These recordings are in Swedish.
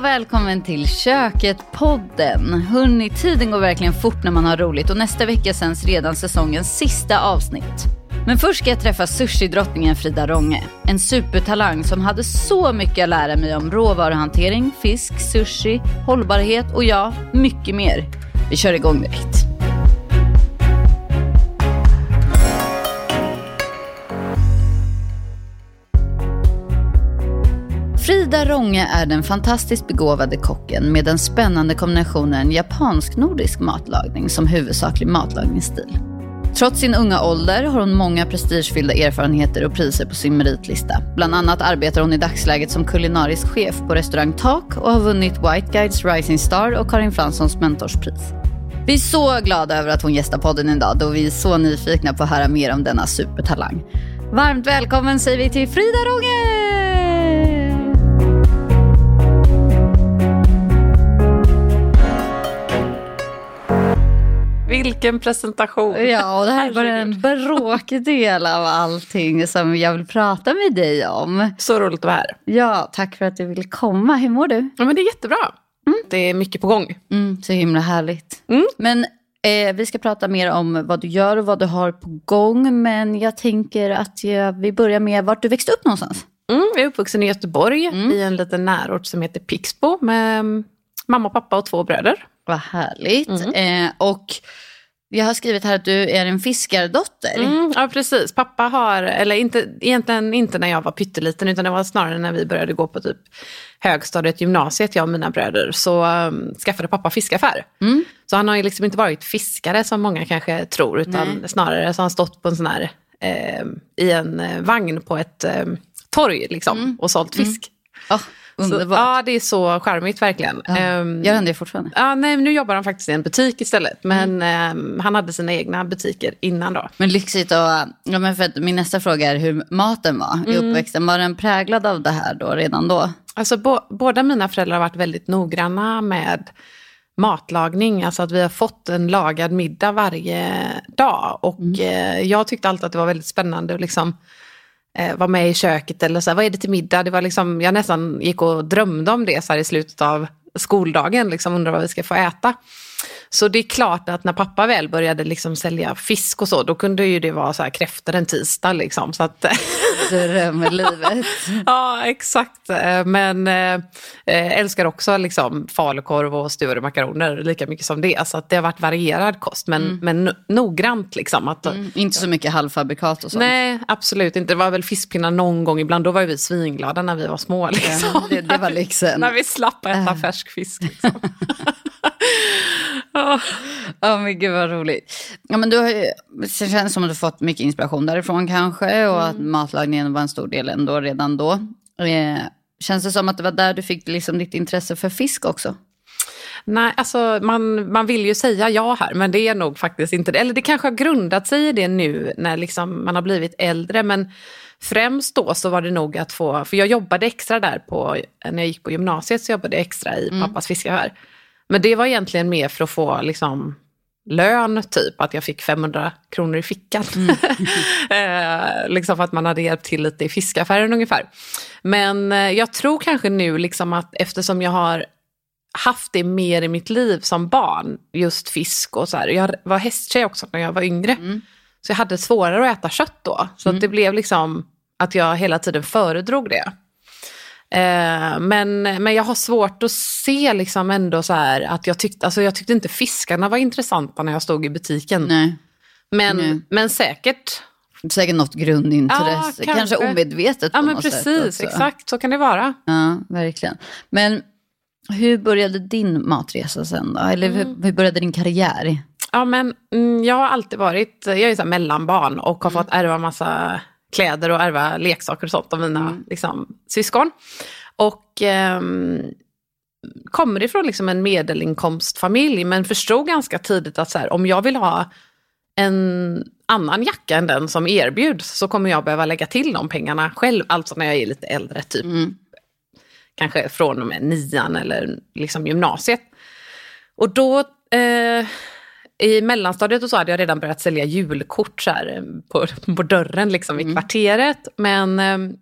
och välkommen till Köket-podden. Hörni, tiden går verkligen fort när man har roligt och nästa vecka sänds redan säsongens sista avsnitt. Men först ska jag träffa sushidrottningen Frida Ronge. En supertalang som hade så mycket att lära mig om råvaruhantering, fisk, sushi, hållbarhet och ja, mycket mer. Vi kör igång direkt. Frida Ronge är den fantastiskt begåvade kocken med den spännande kombinationen japansk-nordisk matlagning som huvudsaklig matlagningsstil. Trots sin unga ålder har hon många prestigefyllda erfarenheter och priser på sin meritlista. Bland annat arbetar hon i dagsläget som kulinarisk chef på restaurang Tak och har vunnit White Guides Rising Star och Karin Franssons mentorspris. Vi är så glada över att hon gästar podden idag då vi är så nyfikna på att höra mer om denna supertalang. Varmt välkommen säger vi till Frida Ronge! Vilken presentation. Ja, och det här är bara en bråkdel av allting som jag vill prata med dig om. Så roligt att vara här. Ja, tack för att du vill komma. Hur mår du? Ja, men det är jättebra. Mm. Det är mycket på gång. Mm, så himla härligt. Mm. Men eh, vi ska prata mer om vad du gör och vad du har på gång. Men jag tänker att jag, vi börjar med vart du växte upp någonstans. Mm, jag är uppvuxen i Göteborg mm. i en liten närort som heter Pixbo med mamma, pappa och två bröder. Vad härligt. Mm. Eh, och jag har skrivit här att du är en fiskardotter. Mm, ja, precis. Pappa har, eller inte, egentligen inte när jag var pytteliten, utan det var snarare när vi började gå på typ högstadiet, gymnasiet, jag och mina bröder, så um, skaffade pappa fiskaffär. Mm. Så han har ju liksom inte varit fiskare som många kanske tror, utan Nej. snarare så har han stått på en sån här, eh, i en eh, vagn på ett eh, torg liksom, mm. och sålt fisk. Oh. Underbart. Så, ja, det är så charmigt verkligen. Ja. Um, Gör han det fortfarande? Ja, nej, nu jobbar han faktiskt i en butik istället. Men mm. um, han hade sina egna butiker innan då. Men lyxigt och, ja, men för att min nästa fråga är hur maten var mm. i uppväxten. Var den präglad av det här då, redan då? Alltså bo, båda mina föräldrar har varit väldigt noggranna med matlagning, alltså att vi har fått en lagad middag varje dag. Och mm. eh, jag tyckte alltid att det var väldigt spännande att liksom eh, vara med i köket eller så här, vad är det till middag? Det var liksom, jag nästan gick och drömde om det så här i slutet av skoldagen, liksom undrar vad vi ska få äta. Så det är klart att när pappa väl började liksom sälja fisk och så, då kunde ju det vara så här kräftor en tisdag. Liksom, så att... Drömlivet. ja, exakt. Men äh, älskar också liksom falukorv och stuvade makaroner lika mycket som det. Så att det har varit varierad kost, men, mm. men noggrant. Liksom, att, mm. Inte så mycket halvfabrikat och sånt? Nej, absolut inte. Det var väl fiskpinnar någon gång ibland. Då var vi svinglada när vi var små. Liksom. Ja, det, det var lyxen. när vi slapp äta färsk fisk. Liksom. Ja, oh, men gud vad roligt. Ja, men du har ju, det känns som att du fått mycket inspiration därifrån kanske och mm. att matlagningen var en stor del ändå redan då. Eh, känns det som att det var där du fick liksom ditt intresse för fisk också? Nej, alltså man, man vill ju säga ja här, men det är nog faktiskt inte det. Eller det kanske har grundat sig i det nu när liksom man har blivit äldre. Men främst då så var det nog att få, för jag jobbade extra där på, när jag gick på gymnasiet så jobbade jag extra i mm. pappas fiskaffär. Men det var egentligen mer för att få liksom, lön, typ. Att jag fick 500 kronor i fickan. Mm. eh, liksom för att man hade hjälpt till lite i fiskaffären ungefär. Men eh, jag tror kanske nu liksom att eftersom jag har haft det mer i mitt liv som barn, just fisk och så här. Jag var hästtjej också när jag var yngre. Mm. Så jag hade svårare att äta kött då. Så mm. att det blev liksom att jag hela tiden föredrog det. Eh, men, men jag har svårt att se liksom ändå så här att jag tyckte, alltså jag tyckte inte fiskarna var intressanta när jag stod i butiken. Nej. Men, Nej. men säkert. Säkert något grundintresse, ja, kanske. kanske omedvetet ja, men precis, Exakt, så kan det vara. Ja, verkligen. Men hur började din matresa sen då? Eller mm. hur, hur började din karriär? Ja, men mm, jag har alltid varit, jag är så mellanbarn och har mm. fått ärva massa kläder och ärva leksaker och sånt av mina mm. liksom, syskon. Och eh, kommer ifrån liksom en medelinkomstfamilj men förstod ganska tidigt att så här, om jag vill ha en annan jacka än den som erbjuds så kommer jag behöva lägga till de pengarna själv, alltså när jag är lite äldre, typ mm. kanske från och med nian eller liksom gymnasiet. Och då eh, i mellanstadiet och så hade jag redan börjat sälja julkort så här, på, på dörren liksom, mm. i kvarteret. Men, ehm,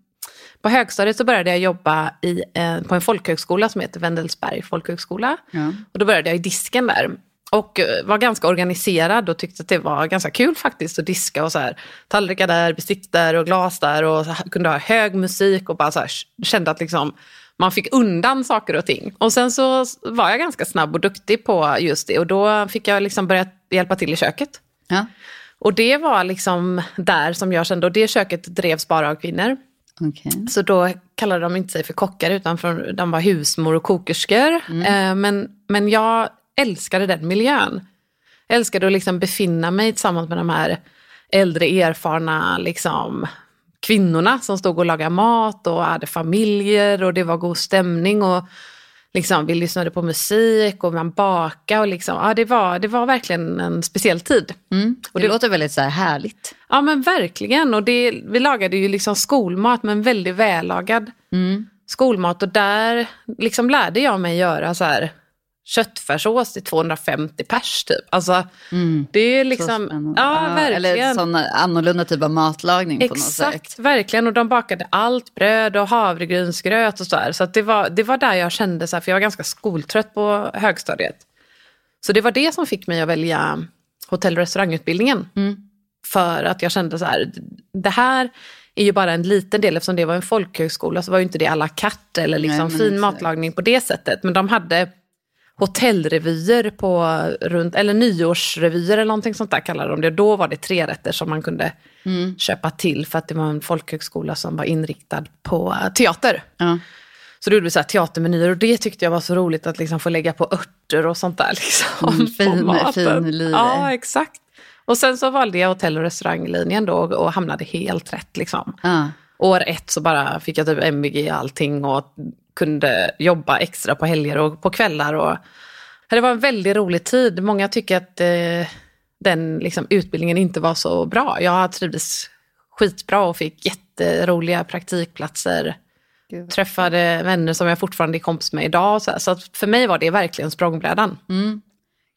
på högstadiet så började jag jobba i, eh, på en folkhögskola som heter Wendelsberg folkhögskola. Ja. Och då började jag i disken där. Och eh, var ganska organiserad och tyckte att det var ganska kul faktiskt att diska och så här. Tallrikar där, bestick där och glas där och här, kunde ha hög musik och bara så här, kände att liksom man fick undan saker och ting. Och sen så var jag ganska snabb och duktig på just det och då fick jag liksom börja hjälpa till i köket. Ja. Och det var liksom där som jag kände, och det köket drevs bara av kvinnor. Okej. Så då kallade de inte sig för kockar utan för, de var husmor och kokerskor. Eh, men, men jag älskade den miljön. Jag älskade att liksom befinna mig tillsammans med de här äldre erfarna liksom, kvinnorna som stod och lagade mat och hade familjer och det var god stämning. och liksom, Vi lyssnade på musik och man bakade. Och liksom, ja, det, var, det var verkligen en speciell tid. Mm. Och det, det- låter väldigt så här härligt. Ja men verkligen. Och det, vi lagade ju liksom skolmat men väldigt vällagad Mm. skolmat. Och där liksom lärde jag mig göra så här köttfärssås till 250 pers typ. Alltså det är Så liksom, ja verkligen. Eller sån annorlunda typ av matlagning på något Exakt, sätt. verkligen. Och de bakade allt, bröd och havregrynsgröt och så här. Så att det, var, det var där jag kände, så här, för jag var ganska skoltrött på högstadiet. Så det var det som fick mig att välja hotell och restaurangutbildningen. Mm. För att jag kände så här, det här är ju bara en liten del, eftersom det var en folkhögskola så var ju inte det à la carte eller liksom Nej, fin exakt. matlagning på det sättet. Men de hade hotellrevyer på runt, eller nyårsrevyer eller någonting sånt där kallade de det. Då var det tre rätter som man kunde Mm. köpa till för att det var en folkhögskola som var inriktad på teater. Ja. Så då gjorde vi så teatermenyer och det tyckte jag var så roligt att liksom få lägga på örter och sånt där. Liksom, Mm, fin- fin lyre. Ja, exakt. Och sen så valde jag hotell och restauranglinjen då och hamnade helt rätt. Liksom. Ja. År ett så bara fick jag typ MVG i allting och kunde jobba extra på helger och på kvällar. Och, det var en väldigt rolig tid. Många tycker att eh, den liksom, utbildningen inte var så bra. Jag trivdes skitbra och fick jätteroliga praktikplatser. Gud. Träffade vänner som jag fortfarande är kompis med idag. Så, så för mig var det verkligen språngbrädan.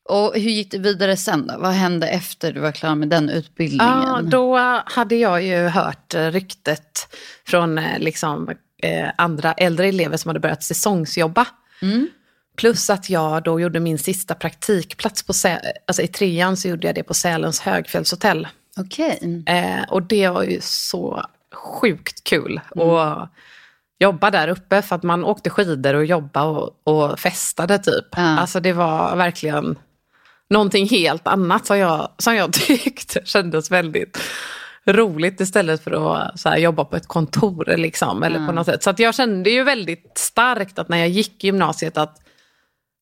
Och hur gick det vidare sen då? Vad hände efter du var klar med den utbildningen? Ja, då hade jag ju hört ryktet från eh, liksom, eh, andra äldre elever som hade börjat säsongsjobba. Plus att jag då gjorde min sista praktikplats på Sä- alltså i trean så gjorde jag det på Sälens högfjällshotell. Okej. Eh, och det var ju så sjukt kul att jobba där uppe för att man åkte skidor och jobbade och, och festade typ. Ja. Alltså det var verkligen någonting helt annat som jag, som jag tyckte kändes väldigt roligt istället för att här, jobba på ett kontor liksom, eller på något sätt. Så jag kände ju väldigt starkt att när jag gick i gymnasiet att,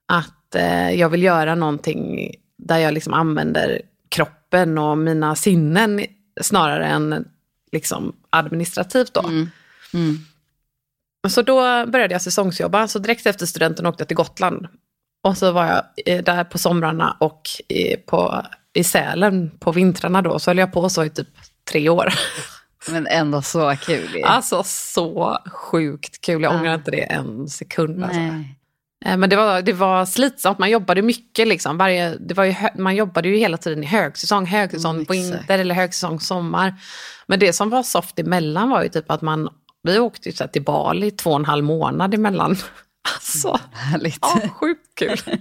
att eh, jag vill göra någonting där jag liksom använder kroppen och mina sinnen snarare än liksom, administrativt. Då. Så då började jag säsongsjobba. Så direkt efter studenten åkte jag till Gotland. Och så var jag eh, där på somrarna och i, på, i Sälen på vintrarna då. Så höll jag på så i typ tre år. Men ändå så kul. Alltså så sjukt kul. Jag ångrar inte det en sekund. Alltså. Eh, Men det var, det var slitsamt, man jobbade mycket. Liksom. Varje, det var ju, man jobbade ju hela tiden i högsäsong, högsäsong Mm, på vinter eller högsäsong sommar. Men det som var soft emellan var ju typ att man, vi åkte ju så till Bali två och en halv månad emellan. Alltså, Härligt. ja, sjukt kul.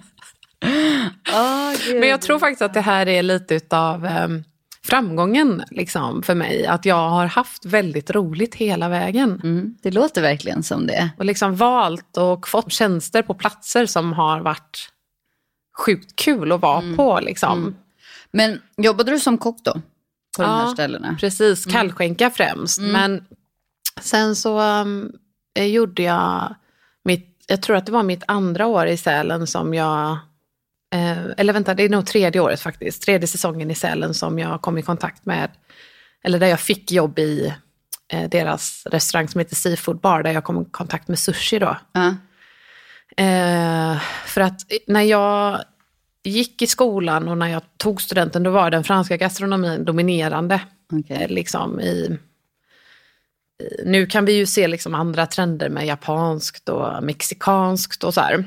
Gud. Men jag tror faktiskt att det här är lite utav um, framgången liksom, för mig. Att jag har haft väldigt roligt hela vägen. Mm, det låter verkligen som det. Och liksom valt och fått tjänster på platser som har varit sjukt kul att vara på. Liksom. Men jobbade du som kock då? På de här Ja, ställena? Precis, kallskänka främst. Men sen så um, eh, gjorde jag mitt, jag tror att det var mitt andra år i Sälen som jag, eh, eller vänta, det är nog tredje året faktiskt, tredje säsongen i Sälen som jag kom i kontakt med, eller där jag fick jobb i eh, deras restaurang som heter Seafood Bar, där jag kom i kontakt med sushi då. Ja. Eh, för att när jag gick i skolan och när jag tog studenten, då var den franska gastronomin dominerande. Okej. Eh, liksom i, i, nu kan vi ju se liksom andra trender med japanskt och mexikanskt och så här.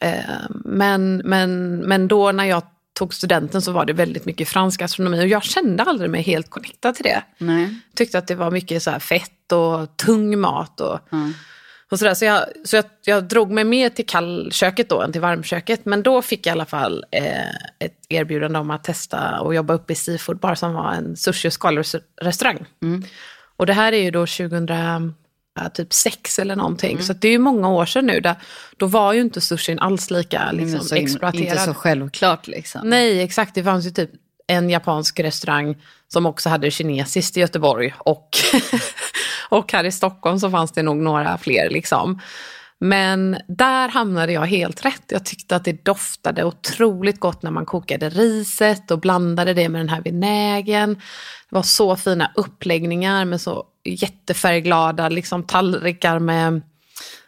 Eh, men, men, men då när jag tog studenten så var det väldigt mycket fransk gastronomi och jag kände aldrig mig helt connectad till det. Nej. Tyckte att det var mycket så fett och tung mat och, Mm. och sådär. Så, jag, så jag, jag drog mig mer till kallköket då än till varmköket. Men då fick jag i alla fall eh, ett erbjudande om att testa och jobba uppe i Seafood Bar som var en sushi och skalrestaurang. Och det här är ju då 2000 ja, typ sex eller någonting. Så att det är ju många år sedan nu. Där, då var ju inte sushin alls lika liksom, så exploaterad. Inte så självklart liksom. Nej, exakt. Det fanns ju typ en japansk restaurang som också hade kinesiskt i Göteborg. Och, och här i Stockholm så fanns det nog några fler. Liksom. Men där hamnade jag helt rätt. Jag tyckte att det doftade otroligt gott när man kokade riset och blandade det med den här vinägen. Det var så fina uppläggningar med så jättefärgglada liksom, tallrikar med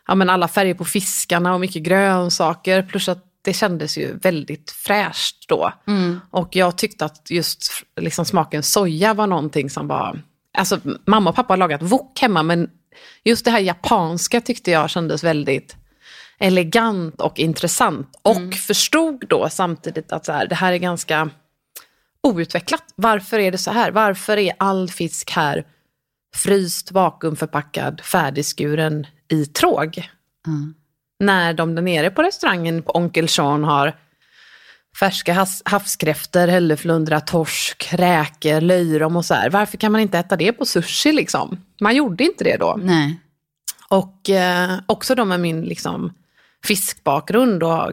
ja, men alla färger på fiskarna och mycket grönsaker. Plus att det kändes ju väldigt fräscht då. Och jag tyckte att just liksom, smaken soja var någonting som var... Alltså mamma och pappa har lagat wok hemma men just det här japanska tyckte jag kändes väldigt elegant och intressant. Och förstod då samtidigt att så här, det här är ganska outvecklat. Varför är det så här? Varför är all fisk här fryst, vakuumförpackad, färdigskuren i tråg? När de där nere på restaurangen på Onkel Sean har färska havskräftor, hälleflundra, torsk, räkor, löjrom och så här. Varför kan man inte äta det på sushi liksom? Man gjorde inte det då. Nej. Och eh, också då med min liksom, fiskbakgrund och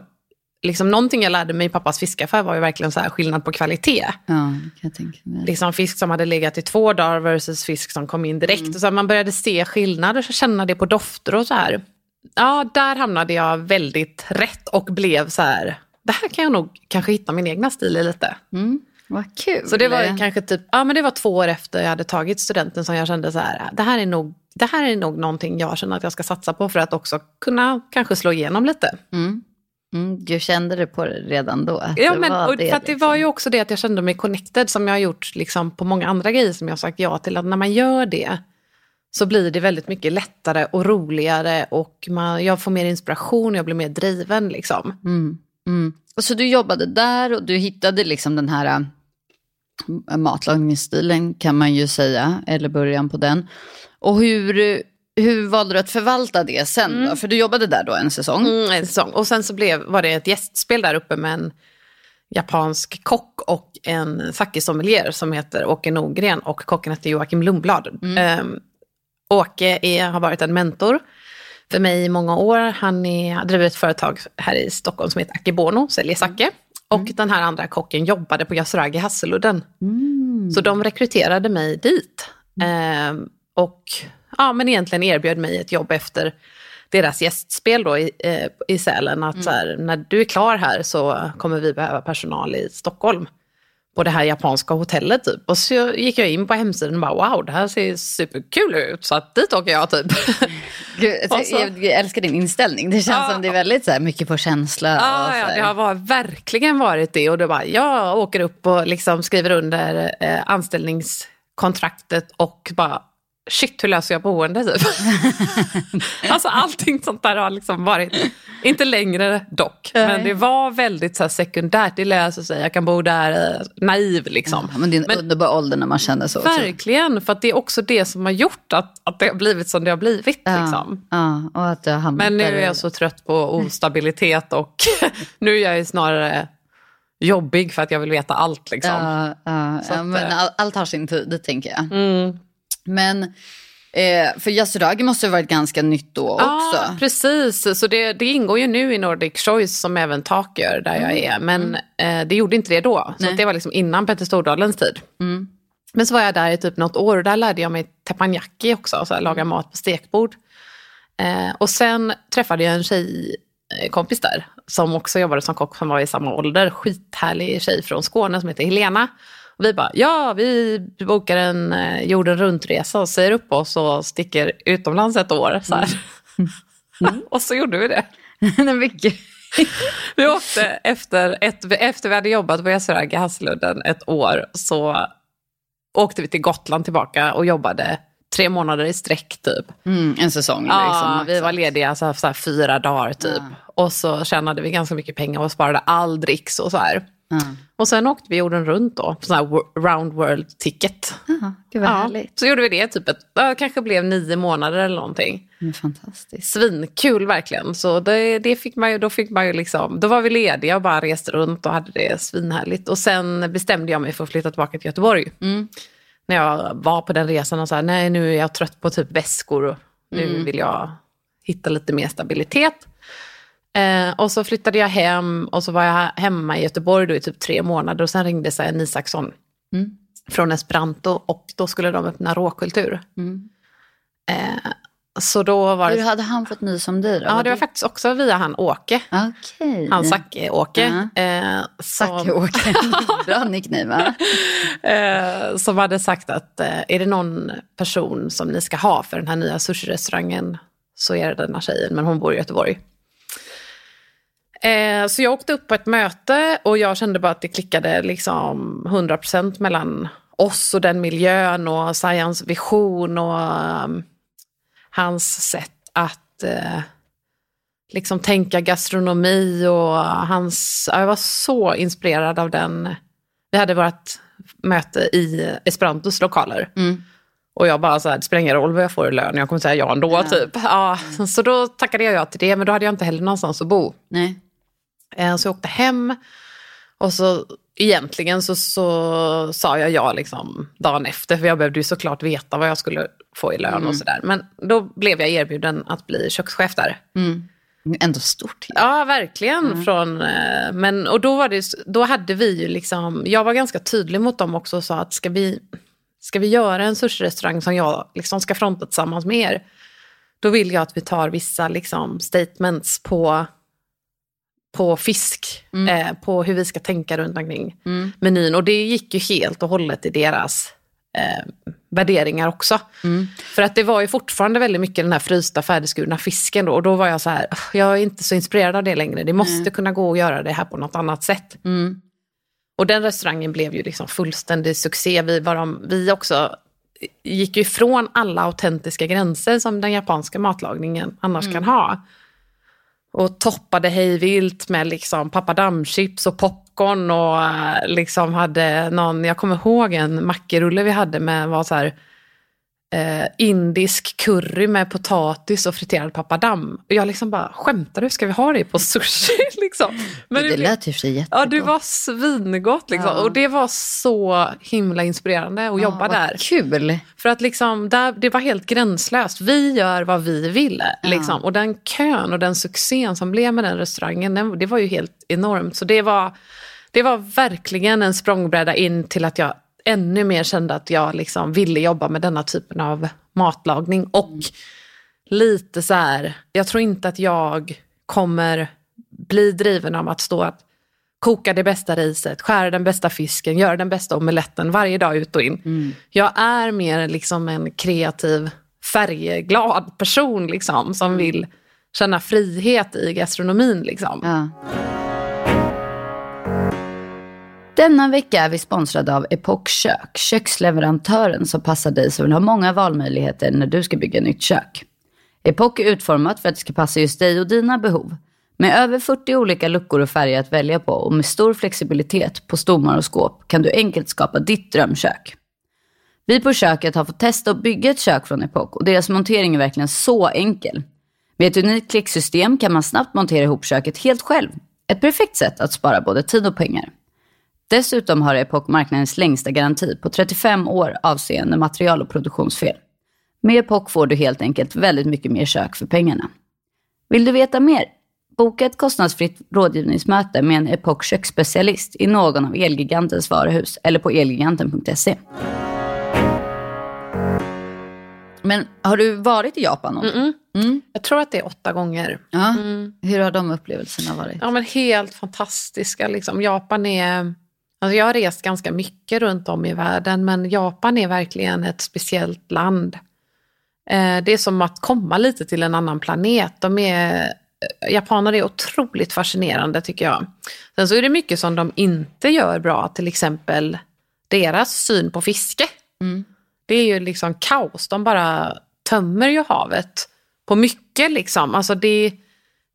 liksom, någonting jag lärde mig i pappas fiskaffär var ju verkligen så här skillnad på kvalitet. Ja, jag tänka mig. Liksom fisk som hade legat i två dagar versus fisk som kom in direkt. Och så här, man började se skillnader, så känna det på dofter och så här. Ja, där hamnade jag väldigt rätt och blev så här, det här kan jag nog kanske hitta min egna stil i lite. Mm. Vad kul. Så det var kanske typ, ja men det var två år efter jag hade tagit studenten som jag kände så här, det här är nog, det här är nog någonting jag känner att jag ska satsa på för att också kunna kanske slå igenom lite. Mm, du kände det på det redan då? Ja, men och det, för att det liksom. var ju också det att jag kände mig connected som jag har gjort liksom, på många andra grejer som jag har sagt ja till. Att när man gör det så blir det väldigt mycket lättare och roligare och man, jag får mer inspiration och jag blir mer driven. Liksom. Mm. Och så du jobbade där och du hittade liksom den här äh, matlagningsstilen kan man ju säga, eller början på den. Och hur, hur valde du att förvalta det sen då? För du jobbade där då en säsong. Mm, en säsong. Och sen så blev, var det ett gästspel där uppe med en japansk kock och en sake-sommelier som heter Åke Nogren och kocken heter Joakim Lundblad. Um, Åke är, har varit en mentor för mig i många år. Han är, driver ett företag här i Stockholm som heter Akebono, säljer sake. Och den här andra kocken jobbade på Yasuragi Hasseludden. Så de rekryterade mig dit. Ehm, och ja, men egentligen erbjöd mig ett jobb efter deras gästspel då i, eh, i Sälen. Att så här, när du är klar här så kommer vi behöva personal i Stockholm. På det här japanska hotellet typ. Och så gick jag in på hemsidan och bara wow, det här ser superkul ut. Så att dit åker jag typ. Gud, Och så- jag, älskar din inställning. Det känns Ja. som det är väldigt så här, mycket på känsla. och Ja, så ja, det har varit, verkligen varit det. Och då bara, jag åker upp och liksom skriver under eh, anställningskontraktet och bara, shit hur löser jag boende typ. alltså allting sånt där har liksom varit, inte längre dock, men det var väldigt så här, sekundärt. Det löser sig, jag kan bo där, eh, naiv liksom. Ja, men det är en underbar ålder när man känner så. också. Verkligen, för att det är också det som har gjort att, att det har blivit som det har blivit. Ja, Liksom. ja, och att hamnat Men nu är jag så trött på ostabilitet och nu är jag ju snarare jobbig för att jag vill veta allt. Liksom. Ja, ja, att, men eh, all, allt har sin tid, tänker jag. Mm. Men eh, för Yasuragi måste ha varit ganska nytt då också. Ja, precis. Så det, det ingår ju nu i Nordic Choice som även Tak gör där jag är. Men eh, det gjorde inte det då. Så Mm. Det var liksom innan Petter Stordalens tid. Men så var jag där i typ något år och där lärde jag mig teppanyaki också, så här, laga mat på stekbord. Eh, och sen träffade jag en tjejkompis där som också jobbade som kock som var i samma ålder. Skithärlig tjej från Skåne som heter Helena. Vi bara, ja vi bokar en eh, jorden runt-resa och säger upp oss och sticker utomlands ett år. Så här. och så gjorde vi det. Nej, men. Vi åkte efter, ett, efter vi hade jobbat på Yasuragi Hasseludden ett år så åkte vi till Gotland tillbaka och jobbade tre månader i sträck typ. Mm, en säsong. Ja, liksom, vi var lediga så här, så här fyra dagar typ. Och så tjänade vi ganska mycket pengar och sparade all dricks och så här. Ja. Och sen åkte vi jorden runt då, på sån här round world ticket. Ja, gud vad härligt. så gjorde vi det typ ett, ja, kanske blev nio månader eller någonting. Det är fantastiskt. Svinkul verkligen. Så det, det fick man ju, då fick man ju liksom, då var vi lediga och bara reste runt och hade det svinhärligt. Och sen bestämde jag mig för att flytta tillbaka till Göteborg. Mm. När jag var på den resan och sa, nej nu är jag trött på typ väskor och nu Mm. vill jag hitta lite mer stabilitet. Eh, och så flyttade jag hem och så var jag hemma i Göteborg då i typ tre månader och sen ringde Sven Isaksson Mm. från Esperanto och då skulle de öppna råkultur. Mm. Eh, så då var Hur det, hade han fått nys om dig då? ja, det var faktiskt också via han Åke, Okej. han Zacke-Åke. Eh, som, Zacke-Åke. Bra nickname va? eh, som hade sagt att eh, är det någon person som ni ska ha för den här nya sushi-restaurangen så är det den här tjejen, men hon bor i Göteborg. Eh, så jag åkte upp på ett möte och jag kände bara att det klickade liksom 100% mellan oss och den miljön och Sayans vision och um, hans sätt att eh, liksom tänka gastronomi och hans, ja, jag var så inspirerad av den. Vi hade vårt möte i Esperantos lokaler. Mm. Och jag bara så här, det spelar ingen roll vad jag får i lön, jag kommer säga ja ändå. Ja. Typ. Ja, så då tackade jag ja till det, men då hade jag inte heller någonstans att bo. Nej. Eh, Så jag åkte hem och så egentligen så, så sa jag ja liksom dagen efter, för jag behövde ju såklart veta vad jag skulle få i lön Mm. och sådär. Men då blev jag erbjuden att bli kökschef där. Mm. Ändå stort. Ja, verkligen. Mm. Från, eh, men, och då, var det, då hade vi ju liksom, jag var ganska tydlig mot dem också och sa att ska vi, ska vi göra en sushi-restaurang som jag liksom ska fronta tillsammans med er, då vill jag att vi tar vissa liksom, statements på, på fisk, Mm. eh, på hur vi ska tänka runt omkring Mm. menyn. Och det gick ju helt och hållet i deras eh, värderingar också. Mm. För att det var ju fortfarande väldigt mycket den här frysta färdigskurna fisken då. Och då var jag så här, "Ugh, jag är inte så inspirerad av det längre. Det måste Nej. kunna gå att göra det här på något annat sätt. Mm. Och den restaurangen blev ju liksom fullständig succé. Vi, var de, vi också gick ju ifrån alla autentiska gränser som den japanska matlagningen annars kan ha. Och toppade hejvilt med liksom pappadammchips och popcorn och eh, liksom hade någon, jag kommer ihåg en mackerulle vi hade med var så här eh, indisk curry med potatis och friterad pappadamm. Och jag liksom bara, skämtar du? Ska vi ha det på sushi? liksom. Men det, det lät ju för sig jättegott. Ja, det var svingott liksom. Ja. Och det var så himla inspirerande att jobba Ja, vad där. Kul. För att liksom, där, det var helt gränslöst. Vi gör vad vi vill. Ja. Liksom. Och den kön och den succén som blev med den restaurangen, den, det var ju helt enormt. Så det var, det var verkligen en språngbräda in till att jag ännu mer kände att jag liksom ville jobba med denna typen av matlagning. Och lite så här, jag tror inte att jag kommer bli driven av att stå att koka det bästa riset, skära den bästa fisken, göra den bästa omeletten varje dag ut och in. Mm. Jag är mer liksom en kreativ, färgglad person liksom, som vill känna frihet i gastronomin. Liksom. Ja. Denna vecka är vi sponsrade av Epoch Kök, köksleverantören som passar dig som vill ha många valmöjligheter när du ska bygga nytt kök. Epoch är utformat för att det ska passa just dig och dina behov. Med över 40 olika luckor och färger att välja på och med stor flexibilitet på stommar och skåp kan du enkelt skapa ditt drömkök. Vi på köket har fått testa att bygga ett kök från Epoch och deras montering är verkligen så enkel. Med ett unikt klicksystem kan man snabbt montera ihop köket helt själv. Ett perfekt sätt att spara både tid och pengar. Dessutom har Epoch marknadens längsta garanti på 35 år avseende material och produktionsfel. Med Epoch får du helt enkelt väldigt mycket mer kök för pengarna. Vill du veta mer? Boka ett kostnadsfritt rådgivningsmöte med en Epoch köksspecialist i någon av Elgigantens varuhus eller på elgiganten.se. Men har du varit i Japan någon? Mm. Jag tror att det är åtta gånger. Ja. Mm. Hur har de upplevelserna varit? Ja, men helt fantastiska. Liksom. Japan är... Alltså jag har rest ganska mycket runt om i världen, men Japan är verkligen ett speciellt land. Eh, det är som att komma lite till en annan planet. De är, japaner är otroligt fascinerande tycker jag. Sen så är det mycket som de inte gör bra, till exempel deras syn på fiske. Mm. Det är ju liksom kaos, de bara tömmer ju havet på mycket liksom. Alltså det,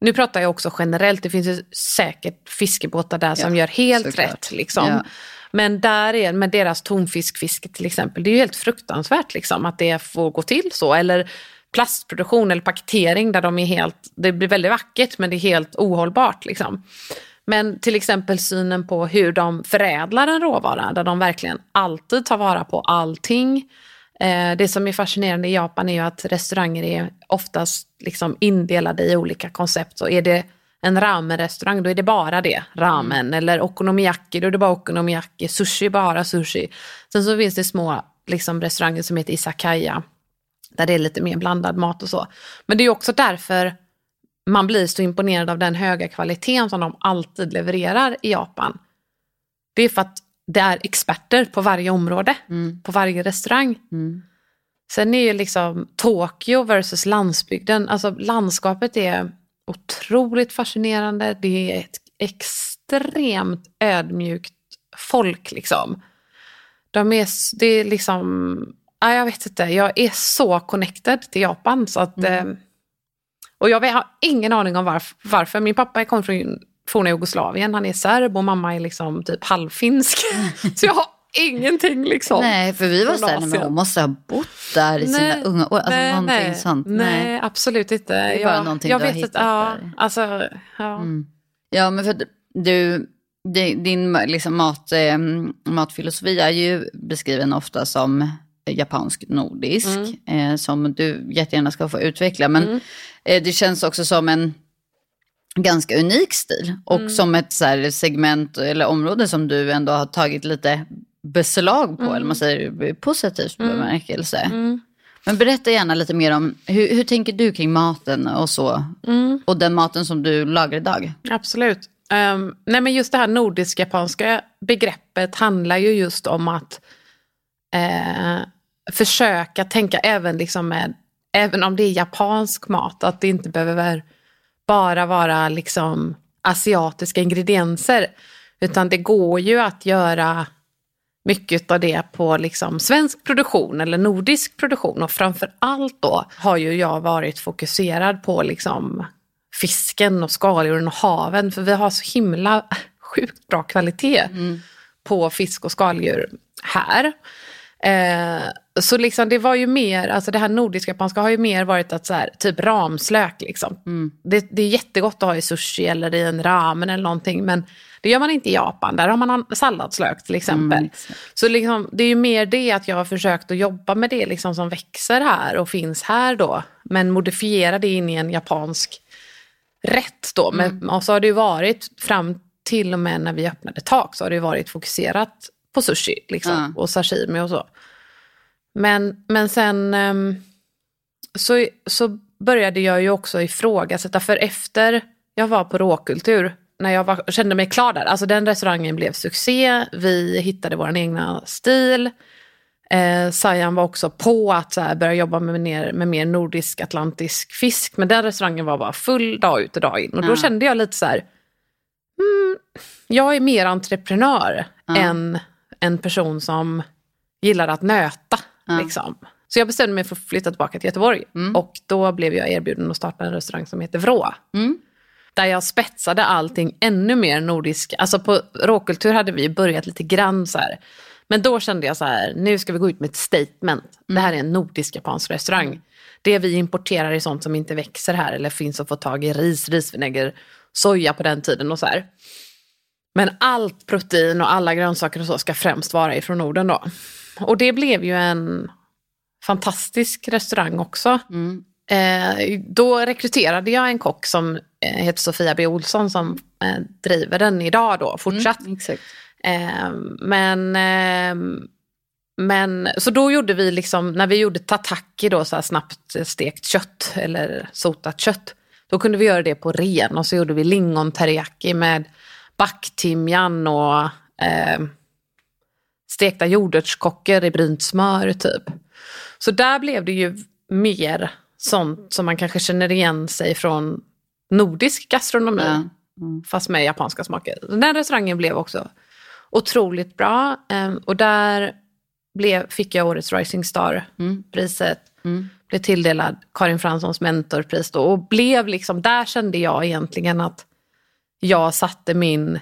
nu pratar jag också generellt, det finns ju säkert fiskebåtar där som gör helt såklart. rätt. Liksom. Ja. Men där är, med deras tonfiskfiske till exempel, det är ju helt fruktansvärt liksom, att det får gå till så. Eller plastproduktion eller paketering där de är helt, det blir väldigt vackert men det är helt ohållbart. Liksom. Men till exempel synen på hur de förädlar en råvara, där de verkligen alltid tar vara på allting. Eh, det som är fascinerande i Japan är ju att restauranger är oftast liksom indelade i olika koncept. Så är det en ramen-restaurang, då är det bara det, ramen. Eller okonomiyaki, då är det bara okonomiyaki. Sushi, bara sushi. Sen så finns det små liksom, restauranger som heter Isakaya, där det är lite mer blandad mat och så. Men det är också därför man blir så imponerad av den höga kvaliteten som de alltid levererar i Japan. Det är för att det är experter på varje område, på varje restaurang. Sen är ju liksom Tokyo versus landsbygden, alltså landskapet är otroligt fascinerande. Det är ett extremt ödmjukt folk liksom. De är, det är liksom, ja, jag vet inte, jag är så connected till Japan så att eh, och jag har ingen aning om varf- varför. Min pappa kommer från forna Jugoslavien, han är serb och mamma är liksom typ halvfinsk. Så jag har ingenting liksom. Nej, för vi var såhär, men hon måste ha bott där i sina Nej, unga år. Alltså nej, någonting nej, sånt. Nej, absolut inte. är bara jag, någonting jag du har vet hittat inte, ja, där. alltså, ja. Ja, men för att du, din, liksom mat, eh, matfilosofi är ju beskriven ofta som japansk-nordisk, Mm. eh, som du jättegärna ska få utveckla. Men eh, det känns också som en ganska unik stil och Mm. som ett så segment eller område som du ändå har tagit lite beslag på, eller man säger positivt bemärkelse. Men berätta gärna lite mer om hur, hur tänker du kring maten och så? Och den maten som du lagar idag. Absolut. Um, nej men just det här nordisk-japanska begreppet handlar ju just om att eh, försöka tänka även, liksom med, även om det är japansk mat, att det inte behöver bara vara liksom asiatiska ingredienser. Utan det går ju att göra mycket av det på liksom svensk produktion eller nordisk produktion. Och framför allt då har ju jag varit fokuserad på liksom fisken och skaldjuren och haven. För vi har så himla sjukt bra kvalitet på fisk och skaldjur här. Eh, så liksom det var ju mer, alltså det här nordiska japanska har ju mer varit att så här, typ ramslök liksom. Det, det är jättegott att ha i sushi eller i en ramen eller någonting men det gör man inte i Japan, där har man salladslök till exempel. exakt. så liksom, det är ju mer det att jag har försökt att jobba med det liksom som växer här och finns här då. Men modifiera det in i en japansk rätt då. Men, Och så har det ju varit fram till och med när vi öppnade tak så har det varit fokuserat på sushi liksom, och sashimi och så. Men, men sen ehm, så, så började jag ju också ifrågasätta, för efter jag var på råkultur, när jag var, kände mig klar där, alltså den restaurangen blev succé, vi hittade vår egna stil. Eh, Sajan var också på att så här, börja jobba med mer, med mer nordisk atlantisk fisk, men den restaurangen var bara full dag ut och dag in. Och då Ja. kände jag lite så här, mm, jag är mer entreprenör än en person som gillar att nöta. Liksom. Så jag bestämde mig för att flytta tillbaka till Göteborg. Och då blev jag erbjuden att starta en restaurang som heter Vrå. Där jag spetsade allting ännu mer nordisk. Alltså på råkultur hade vi börjat lite grann så här. Men då kände jag så här, nu ska vi gå ut med ett statement. Det här är en nordisk-japansk restaurang. Det vi importerar är sånt som inte växer här eller finns att få tag i. Ris, risvinäger, soja på den tiden och så här. Men allt protein och alla grönsaker och så ska främst vara ifrån Norden då. Och det blev ju en fantastisk restaurang också. Eh, då rekryterade jag en kock som eh, heter Sofia B. Olsson som eh, driver den idag då, fortsatt. Exakt. Eh, men, eh, men så då gjorde vi liksom, när vi gjorde tataki då, så här snabbt stekt kött eller sotat kött. Då kunde vi göra det på ren och så gjorde vi lingon teriyaki med backtimjan och eh, stekta jordärtskockor i brynt smör typ. Så där blev det ju mer sånt som man kanske känner igen sig från nordisk gastronomi. Ja. Fast med japanska smaker. Den restaurangen blev också otroligt bra. eh, Och där blev, fick jag årets Rising Star-priset. Mm. Blev tilldelad Karin Franssons mentorpris då och blev liksom, där kände jag egentligen att jag satte min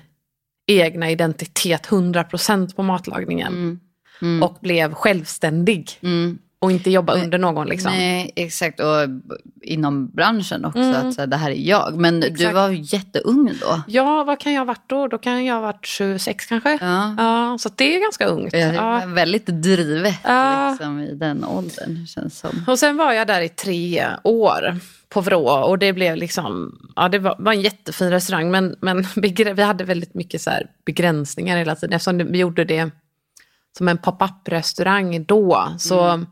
egna identitet 100% på matlagningen. Mm. Mm. Och blev självständig. Mm. Och inte jobba Nej. under någon liksom. Nej, exakt. Och inom branschen också, mm. att så, det här är jag. Men exakt. du var jätteung då. Ja, vad kan jag ha varit då? Då kan jag ha varit 26 kanske. Ja. ja så det är ganska ungt. Ja, ja. Väldigt drivet ja. liksom, i den åldern, känns som. Och sen var jag där i tre år på Vrå och det blev liksom, ja det var, var en jättefin restaurang men, men vi hade väldigt mycket så begränsningar hela tiden eftersom vi gjorde det som en pop-up restaurang då. Så mm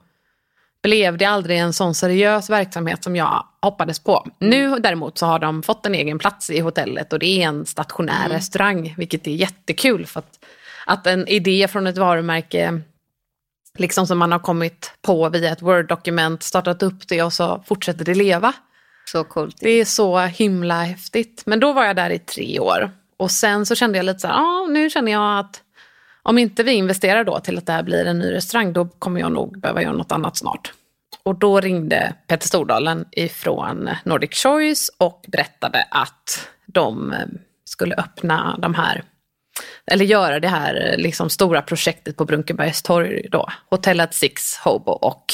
blev det aldrig en sån seriös verksamhet som jag hoppades på. Mm. Nu däremot så har de fått en egen plats i hotellet och det är en stationär mm. restaurang, vilket är jättekul. För att, att en idé från ett varumärke liksom som man har kommit på via ett Word-dokument, startat upp det och så fortsätter det leva. Så coolt. Det är så himla häftigt. Men då var jag där i tre år. Och sen så kände jag lite så här, ah, nu känner jag att om inte vi investerar då till att det här blir en ny restaurang, då kommer jag nog behöva göra något annat snart. Och då ringde Petter Stordalen ifrån Nordic Choice och berättade att de eh, skulle öppna de här, eller göra det här eh, liksom stora projektet på Brunkebergs torg då. Hotellet Six Hobo och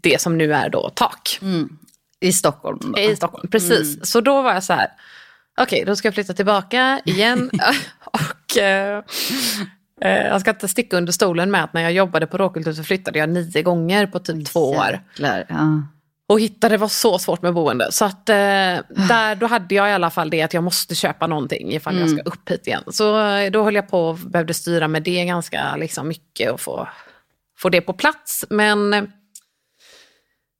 det som nu är då Tak. Mm. I Stockholm? Då. I Stockholm, precis. Mm. Så då var jag så här, okej okay, då ska jag flytta tillbaka igen. eh, eh, jag ska inte sticka under stolen med att när jag jobbade på Råkultur så flyttade jag nio gånger på typ två år. Jäklar, ja. Och hitta det var så svårt med boende. Så att eh, där, då hade jag i alla fall det att jag måste köpa någonting ifall mm. jag ska upp hit igen. Så eh, då höll jag på och behövde styra med det ganska liksom, mycket och få, få det på plats. Men eh,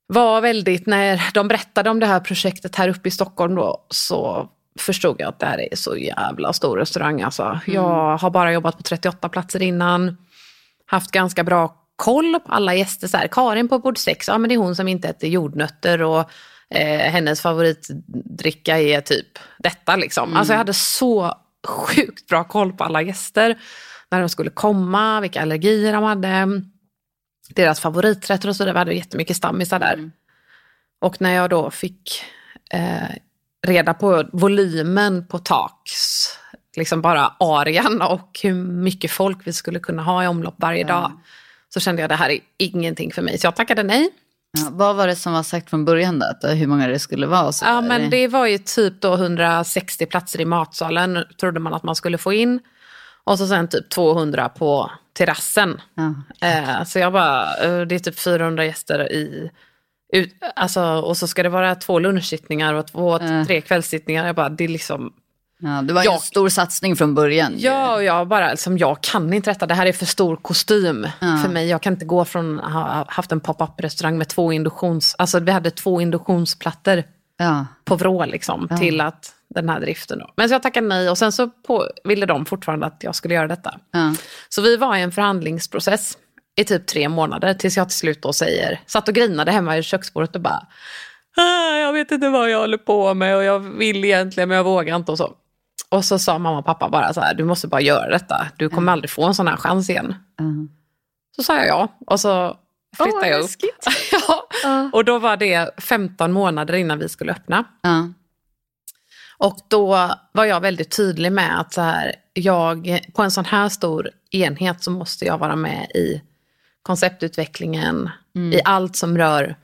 var väldigt, när de berättade om det här projektet här uppe i Stockholm då, så förstod jag att det här är så jävla stor restaurang. Alltså. Mm. Jag har bara jobbat på 38 platser innan. Haft ganska bra koll på alla gäster. Så här, Karin på bord 6, ja men det är hon som inte äter jordnötter och eh, hennes favoritdricka är typ detta liksom. Mm. Alltså jag hade så sjukt bra koll på alla gäster. När de skulle komma, vilka allergier de hade. Deras favoriträtter och så. Det hade jättemycket stammisar där. Mm. Och när jag då fick eh, reda på volymen på taks, liksom bara arean och hur mycket folk vi skulle kunna ha i omlopp varje ja. dag. Så kände jag att det här är ingenting för mig, så jag tackade nej. Ja, vad var det som var sagt från början då? Hur många det skulle vara? Så ja, men det var ju typ då 160 platser i matsalen, trodde man att man skulle få in. Och så sen typ 200 på terrassen. Ja. Eh, så jag bara, eh, det är typ 400 gäster i ut, alltså, och så ska det vara två lunchsittningar och två, uh. tre kvällssittningar. Jag bara, det är liksom... Ja, det var jag, en stor satsning från början. Ja, och jag bara, liksom, jag kan inte detta. Det här är för stor kostym uh. för mig. Jag kan inte gå från att ha haft en pop-up restaurang med två induktions... Alltså vi hade två induktionsplattor uh. på vrå liksom, till att den här driften. Då. Men så jag tackade nej och sen så på, ville de fortfarande att jag skulle göra detta. Så vi var i en förhandlingsprocess i typ tre månader tills jag till slut då säger, satt och grinade hemma i köksbordet och bara ah, jag vet inte vad jag håller på med och jag vill egentligen men jag vågar inte och så. Och så sa mamma och pappa bara så här, du måste bara göra detta, du kommer mm. aldrig få en sån här chans igen. Mm. Så sa jag ja och så flyttade oh, jag upp. ja. Uh. Och då var det 15 månader innan vi skulle öppna. Uh. Och då var jag väldigt tydlig med att så här, jag, på en sån här stor enhet så måste jag vara med i konceptutvecklingen, mm. i allt som rör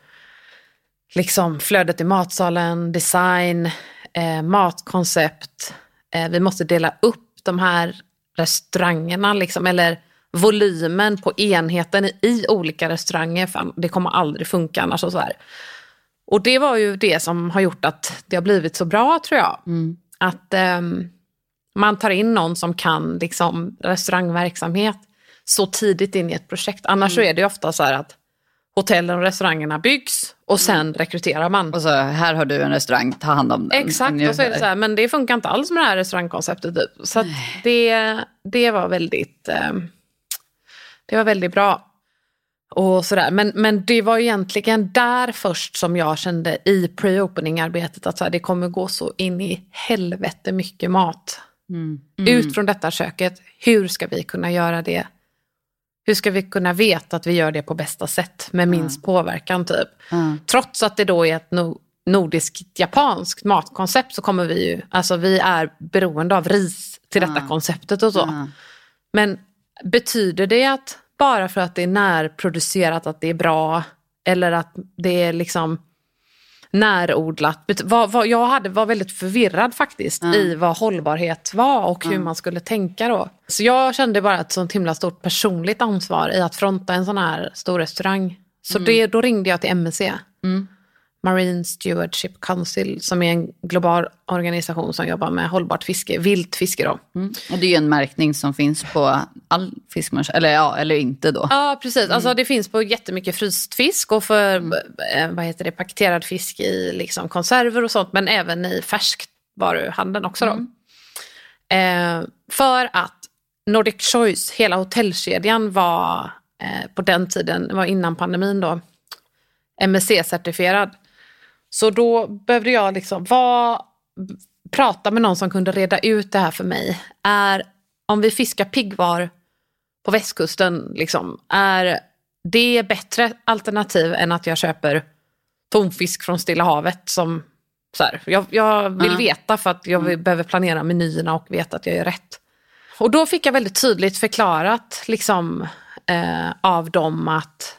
liksom flödet i matsalen, design, eh, matkoncept. Eh, vi måste dela upp de här restaurangerna, liksom, eller volymen på enheten i olika restauranger. För det kommer aldrig funka annars. Och, så här. och det var ju det som har gjort att det har blivit så bra tror jag. Mm. Att eh, man tar in någon som kan liksom, restaurangverksamhet så tidigt in i ett projekt. Annars mm. så är det ofta så här att hotellen och restaurangerna byggs och sen mm. rekryterar man. Och så här har du en restaurang, ta hand om den. Exakt, och så är det så här, men det funkar inte alls med det här restaurangkonceptet. Typ. Så det, det var väldigt eh, det var väldigt bra. Och sådär. Men, men det var egentligen där först som jag kände i pre-opening-arbetet att så här, det kommer gå så in i helvete mycket mat. Mm. Mm. Ut från detta köket, hur ska vi kunna göra det hur ska vi kunna veta att vi gör det på bästa sätt med minst påverkan typ? Trots att det då är ett no nordiskt japanskt matkoncept så kommer vi ju, alltså vi är beroende av ris till detta konceptet och så. Men betyder det att bara för att det är närproducerat att det är bra eller att det är liksom närodlat. Vad, vad, jag hade, var väldigt förvirrad faktiskt i vad hållbarhet var och hur man skulle tänka då. Så jag kände bara ett sånt himla stort personligt ansvar i att fronta en sån här stor restaurang. Så det, då ringde jag till MSC. Marine Stewardship Council som är en global organisation som jobbar med hållbart fiske, vilt fiske då. Mm. Och det är ju en märkning som finns på all fisk eller ja, eller inte då. Ja, precis. Alltså, det finns på jättemycket fryst fisk och för eh, vad heter det, paketerad fisk i liksom, konserver och sånt, men även i färskvaruhandeln också. Då. Eh, för att Nordic Choice, hela hotellkedjan var eh, på den tiden, det var innan pandemin då, MSC-certifierad. Så då behövde jag liksom vara, prata med någon som kunde reda ut det här för mig. Är, om vi fiskar piggvar på västkusten, liksom, är det bättre alternativ än att jag köper tonfisk från Stilla havet? Som, så här, jag, jag vill Ja. veta för att jag vill, behöver planera menyerna och veta att jag gör rätt. Och då fick jag väldigt tydligt förklarat liksom, eh, av dem att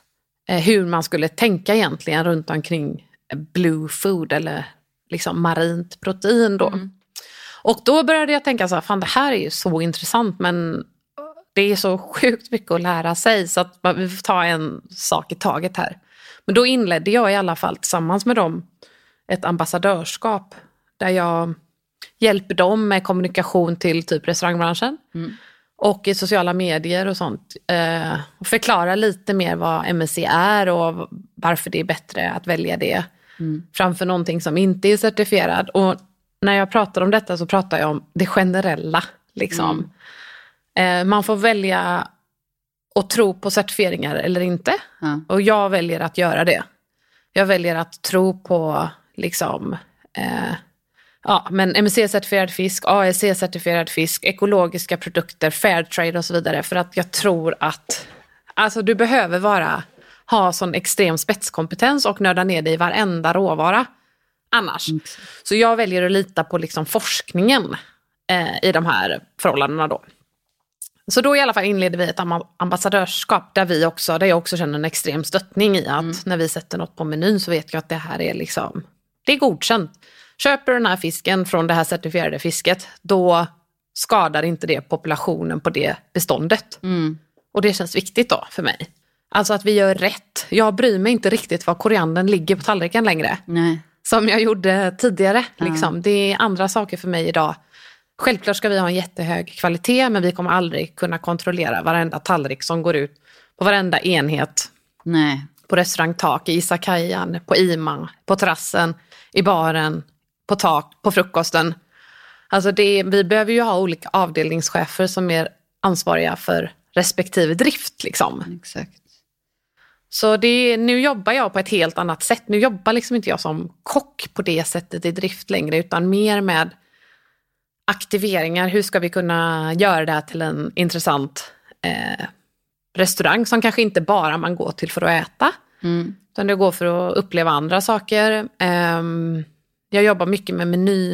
eh, hur man skulle tänka egentligen runt omkring blue food eller liksom marint protein då. Och då började jag tänka så här, fan det här är ju så intressant men det är så sjukt mycket att lära sig så att vi får ta en sak i taget här. Men då inledde jag i alla fall tillsammans med dem ett ambassadörskap där jag hjälper dem med kommunikation till typ restaurangbranschen och i sociala medier och sånt. Eh, och förklara lite mer vad MSC är och varför det är bättre att välja det framför någonting som inte är certifierad. Och när jag pratar om detta så pratar jag om det generella. Liksom. Eh, man får välja att tro på certifieringar eller inte. Ja. Och jag väljer att göra det. Jag väljer att tro på liksom, eh, ja, men MSC-certifierad fisk, ASC-certifierad fisk, ekologiska produkter, Fairtrade och så vidare. För att jag tror att alltså, du behöver vara, ha sån extrem spetskompetens och nörda ner dig i varenda råvara annars. Så jag väljer att lita på liksom forskningen eh, i de här förhållandena då. Så då i alla fall inleder vi ett amba- ambassadörskap där vi också, där jag också känner en extrem stöttning i att när vi sätter något på menyn så vet jag att det här är liksom, det är godkänt. Köper du den här fisken från det här certifierade fisket, då skadar inte det populationen på det beståndet. Och det känns viktigt då för mig. Alltså att vi gör rätt. Jag bryr mig inte riktigt var koriandern ligger på tallriken längre Nej. som jag gjorde tidigare. Liksom. Det är andra saker för mig idag. Självklart ska vi ha en jättehög kvalitet men vi kommer aldrig kunna kontrollera varenda tallrik som går ut på varenda enhet Nej. på restaurangtak, i izakayan, på Ima, på terrassen, i baren, på tak, på frukosten. Alltså det, vi behöver ju ha olika avdelningschefer som är ansvariga för respektive drift. Liksom. Exakt. Så det, nu jobbar jag på ett helt annat sätt. Nu jobbar liksom inte jag som kock på det sättet i drift längre, utan mer med aktiveringar. Hur ska vi kunna göra det här till en intressant eh, restaurang som kanske inte bara man går till för att äta, Mm. utan det går för att uppleva andra saker. Ehm, jag jobbar mycket med meny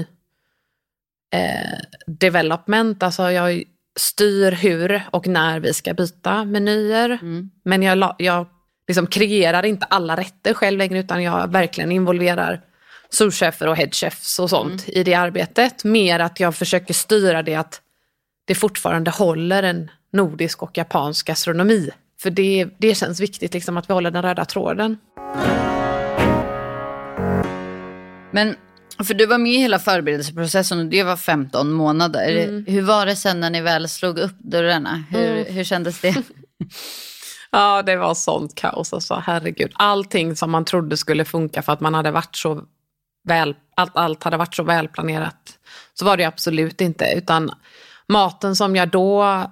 eh, development, alltså jag styr hur och när vi ska byta menyer. Men jag, jag liksom kreerar inte alla rätter själv längre utan jag verkligen involverar souschefer och headchefs och sånt i det arbetet. Mer att jag försöker styra det att det fortfarande håller en nordisk och japansk gastronomi. För det, det känns viktigt liksom att vi håller den röda tråden. Men, för du var med i hela förberedelseprocessen och det var 15 månader. Mm. Hur var det sen när ni väl slog upp dörrarna? Hur, hur kändes det? Ja, det var sånt kaos. Alltså, herregud. Allting som man trodde skulle funka för att man hade varit så väl, allt, allt hade varit så välplanerat. Så var det absolut inte. Utan maten som jag då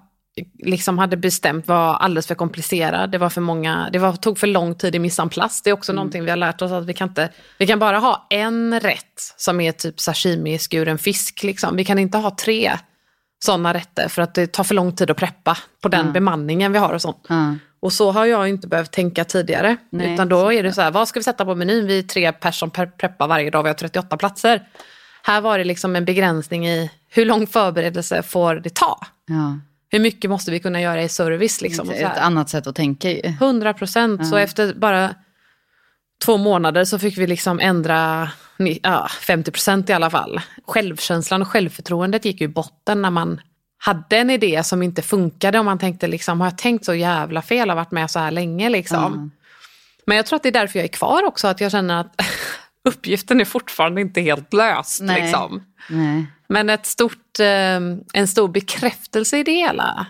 liksom hade bestämt var alldeles för komplicerad. Det var för många, det var, tog för lång tid i place. Det är också någonting vi har lärt oss att vi kan inte, vi kan bara ha en rätt som är typ sashimi skuren fisk. Liksom. Vi kan inte ha tre sådana rätter för att det tar för lång tid att preppa på den Ja. bemanningen vi har och sånt. Ja. Och så har jag inte behövt tänka tidigare. Nej, utan då är det så här, vad ska vi sätta på menyn? Vi är tre personer preppar varje dag, vi har 38 platser. Här var det liksom en begränsning i hur lång förberedelse får det ta? Ja. Hur mycket måste vi kunna göra i service? Liksom, och så Ett annat sätt att tänka ju. 100 procent. Så efter bara två månader så fick vi liksom ändra ja, 50 procent i alla fall. Självkänslan och självförtroendet gick ju i botten när man hade en idé som inte funkade och man tänkte liksom, har jag tänkt så jävla fel och varit med så här länge liksom. Mm. Men jag tror att det är därför jag är kvar också, att jag känner att uppgiften är fortfarande inte helt löst. Nej. Liksom. Nej. Men ett stort, eh, en stor bekräftelse i det hela.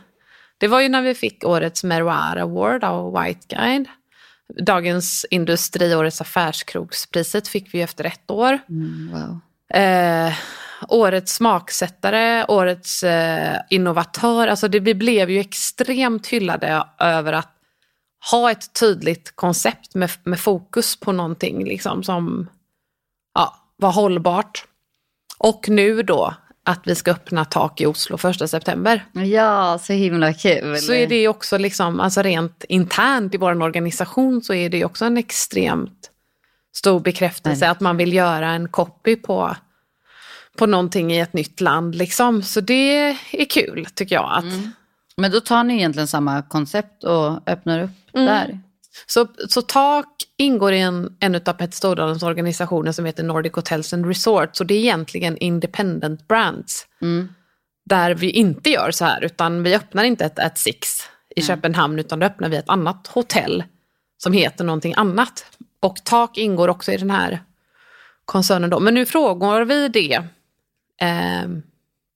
Det var ju när vi fick årets Meroir Award av White Guide. Dagens Industri, årets affärskrogspriset fick vi efter ett år. Mm, wow. Eh, årets smaksättare, årets eh, innovatör. Alltså det, vi blev ju extremt hyllade över att ha ett tydligt koncept med, med fokus på någonting liksom, som ja, var hållbart. Och nu då att vi ska öppna tak i Oslo 1 september. Ja, så himla kul. Så är det ju också liksom, alltså rent internt i vår organisation så är det ju också en extremt stor bekräftelse att man vill göra en copy på, på någonting i ett nytt land. Liksom. Så det är kul tycker jag. Att, Men då tar ni egentligen samma koncept och öppnar upp Mm. där. så, så TAK ingår i en, en av Petter Stordalens organisationer som heter Nordic Hotels and Resorts. Så det är egentligen independent brands. Mm. Där vi inte gör så här, utan vi öppnar inte ett At Six i Köpenhamn, utan då öppnar vi ett annat hotell som heter någonting annat. Och Tak ingår också i den här koncernen då. Men nu frågar vi det,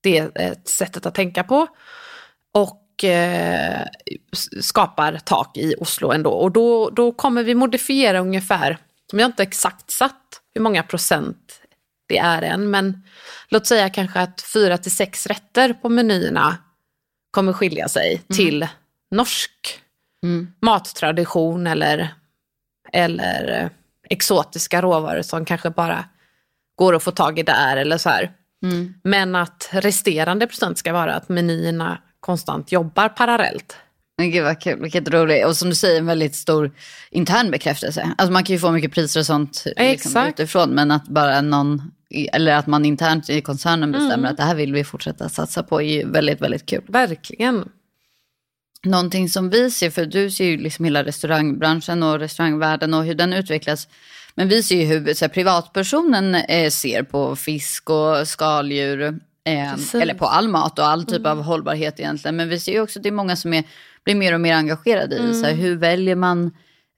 det eh, sättet att tänka på. Och eh, skapar tak i Oslo ändå. Och då, då kommer vi modifiera ungefär, jag har inte exakt satt hur många procent det är än, men låt säga kanske att fyra till sex rätter på menyerna kommer skilja sig till norsk Mm. mattradition eller, eller eh, exotiska råvaror som kanske bara går att få tag i där eller så här. Mm. Men att resterande procent ska vara att menyerna konstant jobbar parallellt. Men gud vad kul, vilket roligt. Och som du säger, en väldigt stor intern bekräftelse. Alltså man kan ju få mycket priser och sånt liksom, utifrån. Men att bara någon, eller att man internt i koncernen bestämmer Mm. att det här vill vi fortsätta satsa på är ju väldigt, väldigt kul. Verkligen. Någonting som vi ser, för du ser ju liksom hela restaurangbranschen och restaurangvärlden och hur den utvecklas. Men vi ser ju hur så här, privatpersonen eh, ser på fisk och skaldjur. Eh, eller på all mat och all typ av hållbarhet egentligen. Men vi ser ju också att det är många som är, blir mer och mer engagerade i så här, hur väljer man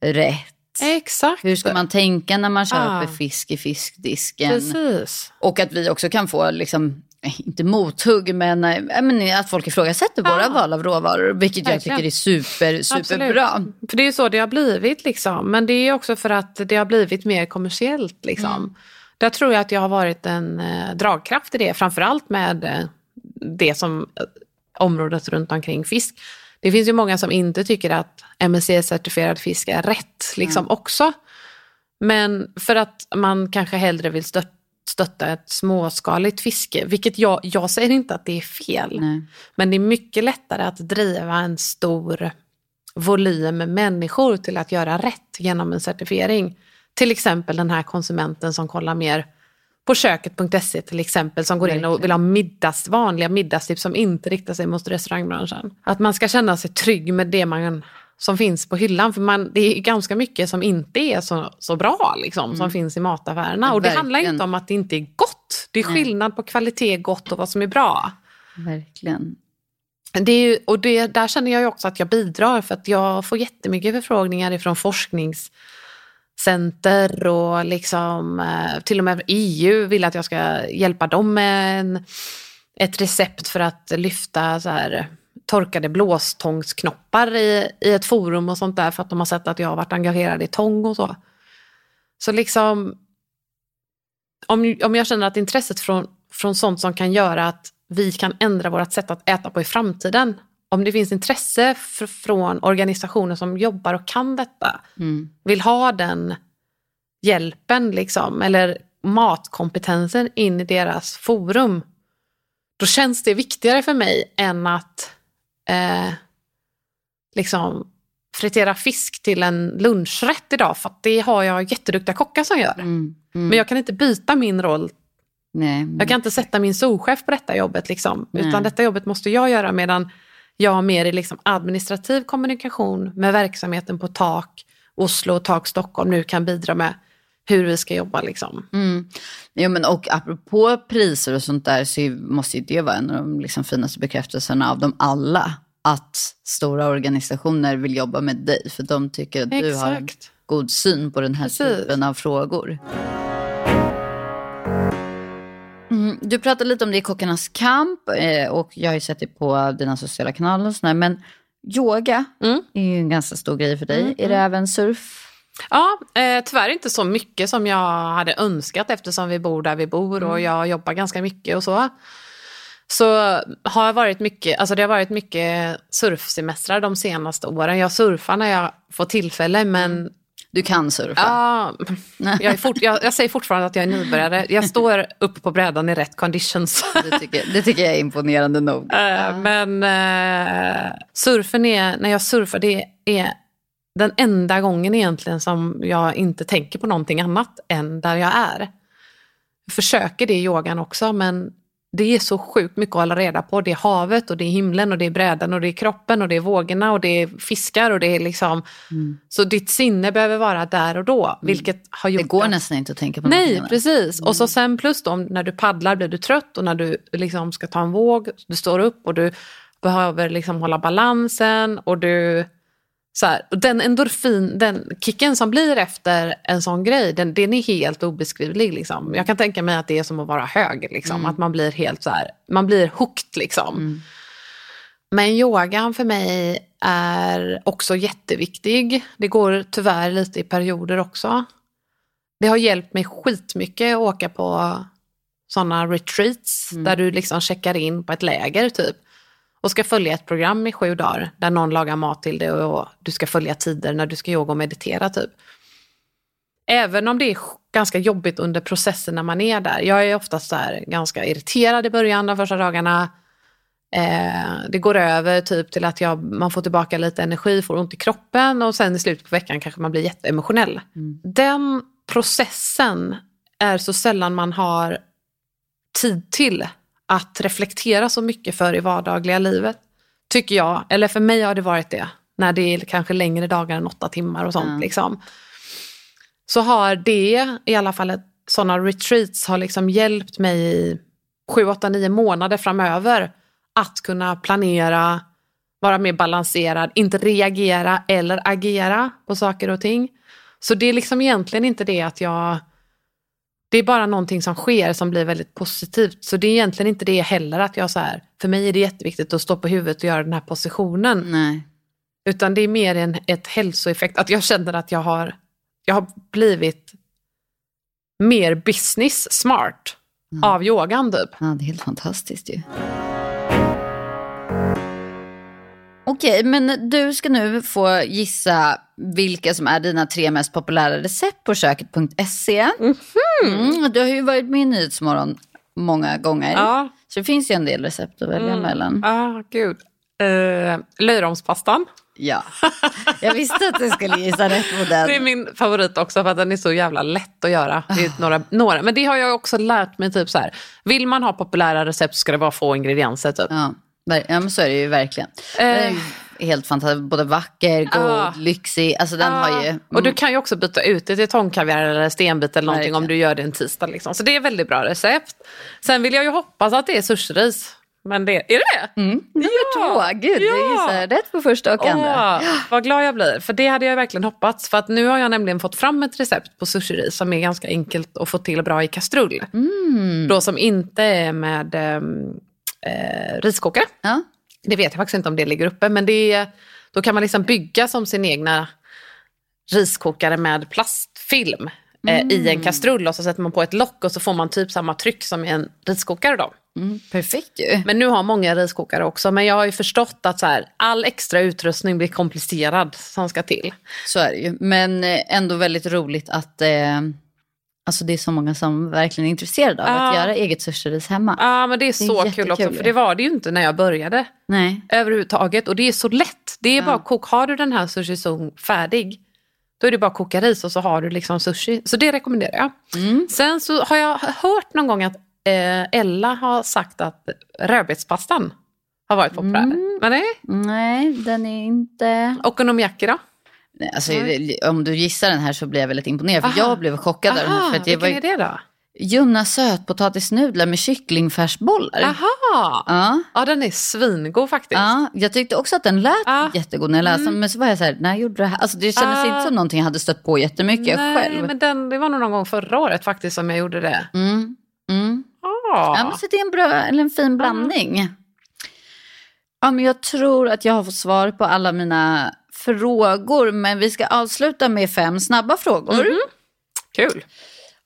rätt? Exakt. Hur ska man tänka när man köper Ah. fisk i fiskdisken? Precis. Och att vi också kan få, liksom, inte mothugg, men, eh, men att folk ifrågasätter våra Ja. val av råvaror. Vilket jag tycker är super, superbra. Absolut. För det är ju så det har blivit liksom. Men det är också för att det har blivit mer kommersiellt liksom. Mm. Där tror jag att jag har varit en eh, dragkraft i det. Framförallt med eh, det som eh, området runt omkring fisk. Det finns ju många som inte tycker att MSC-certifierad fisk är rätt liksom också. Men för att man kanske hellre vill stört, stötta ett småskaligt fiske. Vilket jag, jag säger inte att det är fel. Nej. Men det är mycket lättare att driva en stor volym med människor till att göra rätt genom en certifiering. Till exempel den här konsumenten som kollar mer på köket.se till exempel som går in och vill ha middags, vanliga middagstips som inte riktar sig mot restaurangbranschen. Att man ska känna sig trygg med det man, som finns på hyllan. För man, det är ganska mycket som inte är så, så bra liksom, som finns i mataffärerna. Och det handlar inte om att det inte är gott. Det är skillnad på kvalitet, gott och vad som är bra. Verkligen. Det är ju, och det, där känner jag ju också att jag bidrar för att jag får jättemycket förfrågningar ifrån forskningscenter och liksom, eh, till och med EU vill att jag ska hjälpa dem med en, ett recept för att lyfta så här, torkade blåstångsknoppar i, i ett forum och sånt där för att de har sett att jag har varit engagerad i tång och så. Så liksom, om, om jag känner att intresset från, från sånt som kan göra att vi kan ändra vårt sätt att äta på i framtiden. Om det finns intresse fr- från organisationer som jobbar och kan detta, Mm. vill ha den hjälpen liksom, eller matkompetensen in i deras forum, då känns det viktigare för mig än att eh, liksom fritera fisk till en lunchrätt idag. För det har jag jätteduktiga kockar som gör. Mm. Mm. Men jag kan inte byta min roll. Nej. Jag kan inte sätta min souschef på detta jobbet. Liksom. Nej. Utan detta jobbet måste jag göra medan jag har mer i liksom administrativ kommunikation med verksamheten på Tak Oslo och Tak Stockholm nu kan bidra med hur vi ska jobba. Liksom. Mm. Jo, men och apropå priser och sånt där så måste ju det vara en av de liksom finaste bekräftelserna av dem alla. Att stora organisationer vill jobba med dig för de tycker att du har en Exakt. god syn på den här Precis. typen av frågor. Mm, du pratade lite om det i Kockarnas kamp eh, och jag har ju sett det på dina sociala kanaler och sådär. Men yoga Mm. är ju en ganska stor grej för dig. Är det även surf? Ja, eh, tyvärr inte så mycket som jag hade önskat eftersom vi bor där vi bor och jag jobbar ganska mycket och så. Så har jag varit mycket, alltså det har varit mycket surfsemestrar de senaste åren. Jag surfar när jag får tillfälle men Du kan surfa? ja, jag, fort, jag, jag säger fortfarande att jag är nybörjare. Jag står uppe på brädan i rätt conditions. Det, tycker, det tycker jag är imponerande nog. Eh, Men eh, surfen är, när jag surfar, det är den enda gången egentligen som jag inte tänker på någonting annat än där jag är. Jag försöker det i yogan också, men det är så sjukt mycket att hålla reda på. Det är havet och det är himlen och det är brädan och det är kroppen och det är vågorna och det är fiskar och det är liksom... Så ditt sinne behöver vara där och då, vilket har gjort Det går att- nästan inte att tänka på Nej, annat. precis. Och så sen plus då, när du paddlar blir du trött och när du liksom ska ta en våg, du står upp och du behöver liksom hålla balansen och du... Så här, och den endorfin, den kicken som blir efter en sån grej, den, den är helt obeskrivlig. Liksom. Jag kan tänka mig att det är som att vara hög, liksom. att man blir helt så här, man blir hooked liksom. Men yogan för mig är också jätteviktig. Det går tyvärr lite i perioder också. Det har hjälpt mig skitmycket att åka på sådana retreats där du liksom checkar in på ett läger typ. Och ska följa ett program i sju dagar där någon lagar mat till dig och du ska följa tider när du ska yoga och meditera typ. Även om det är ganska jobbigt under processen när man är där. Jag är oftast så här ganska irriterad i början de första dagarna. Eh, det går över typ till att jag, man får tillbaka lite energi, får ont i kroppen och sen i slutet på veckan kanske man blir jätteemotionell. Den processen är så sällan man har tid till att reflektera så mycket för i vardagliga livet. Tycker jag, eller för mig har det varit det. När det är kanske längre dagar än åtta timmar och sånt. Mm. Liksom. Så har det, i alla fall sådana retreats, har liksom hjälpt mig i sju, åtta, nio månader framöver att kunna planera, vara mer balanserad, inte reagera eller agera på saker och ting. Så det är liksom egentligen inte det att jag... Det är bara någonting som sker som blir väldigt positivt. Så det är egentligen inte det heller att jag så här, för mig är det jätteviktigt att stå på huvudet och göra den här positionen. Nej. Utan det är mer en, ett hälsoeffekt, att jag känner att jag har, jag har blivit mer business smart av yogan typ. Ja, det är helt fantastiskt ju. Okej, men du ska nu få gissa vilka som är dina tre mest populära recept på köket.se. Mm, du har ju varit med i Nyhetsmorgon många gånger. Ja, Så det finns ju en del recept att välja mellan. ah, gud. Uh, löjromspastan. Ja, jag visste att du skulle gissa rätt på den. Det är min favorit också för att den är så jävla lätt att göra. Det är några, några. Men det har jag också lärt mig. typ så här. Vill man ha populära recept så ska det vara få ingredienser. Typ. Ja, ja men så är det ju verkligen. Ju helt fantastisk, både vacker, god, Ja. lyxig. Alltså den har ju... Ah. Och du kan ju också byta ut det till tångkaviar eller stenbit eller någonting om du gör det en tisdag. Liksom. Så det är väldigt bra recept. Sen vill jag ju hoppas att det är sushiris. Men det, är det det? Mm, nummer Ja, två, gud, du ja. gissar rätt på första och andra. Åh, vad glad jag blir. För det hade jag verkligen hoppats. För att nu har jag nämligen fått fram ett recept på sushiris som är ganska enkelt att få till bra i kastrull. Mm. Då som inte är med ehm, eh, riskokare. Ja. Det vet jag faktiskt inte om det ligger uppe. Men det då kan man liksom bygga som sin egna riskokare med plastfilm eh, i Mm. en kastrull. Och så sätter man på ett lock och så får man typ samma tryck som i en riskokare. Då. Mm, perfekt ju. Men nu har många riskokare också. Men jag har ju förstått att så här, all extra utrustning blir komplicerad som ska till. Så är det ju. Men eh, ändå väldigt roligt att, eh, Alltså det är så många som verkligen är intresserade av att Ja. göra eget sushiris hemma. Ja, men det är är så kul också. För det var det ju inte när jag började Nej. överhuvudtaget. Och det är så lätt. Det är Ja. bara kok. Har du den här sushi färdig, då är det bara att koka ris och så har du liksom sushi. Så det rekommenderar jag. Mm. Sen så har jag hört någon gång att eh, Ella har sagt att rödbetspastan har varit populär. Mm. Men nej, Nej, den är inte... okonomiyaki då? Alltså, om du gissar den här så blir jag väldigt imponerad. För Aha. jag blev chockad den här. Aha, För att var vilken ju är det då? ljumna sötpotatisnudlar med kycklingfärsbollar. Aha! Ja, Ja, den är svingod faktiskt. ja, jag tyckte också att den lät Ja. jättegod när jag läste. Mm. Men så var jag så här, när jag gjorde det här. Alltså, det kändes Ah. inte som någonting jag hade stött på jättemycket Nej, själv. men den, det var nog någon gång förra året faktiskt som jag gjorde det. Mm. Mm. Ah. Ja, men så det är en, bra, eller en fin blandning. Ja, men jag tror att jag har fått svar på alla mina frågor. Men vi ska avsluta med fem snabba frågor. Mhm. Kul.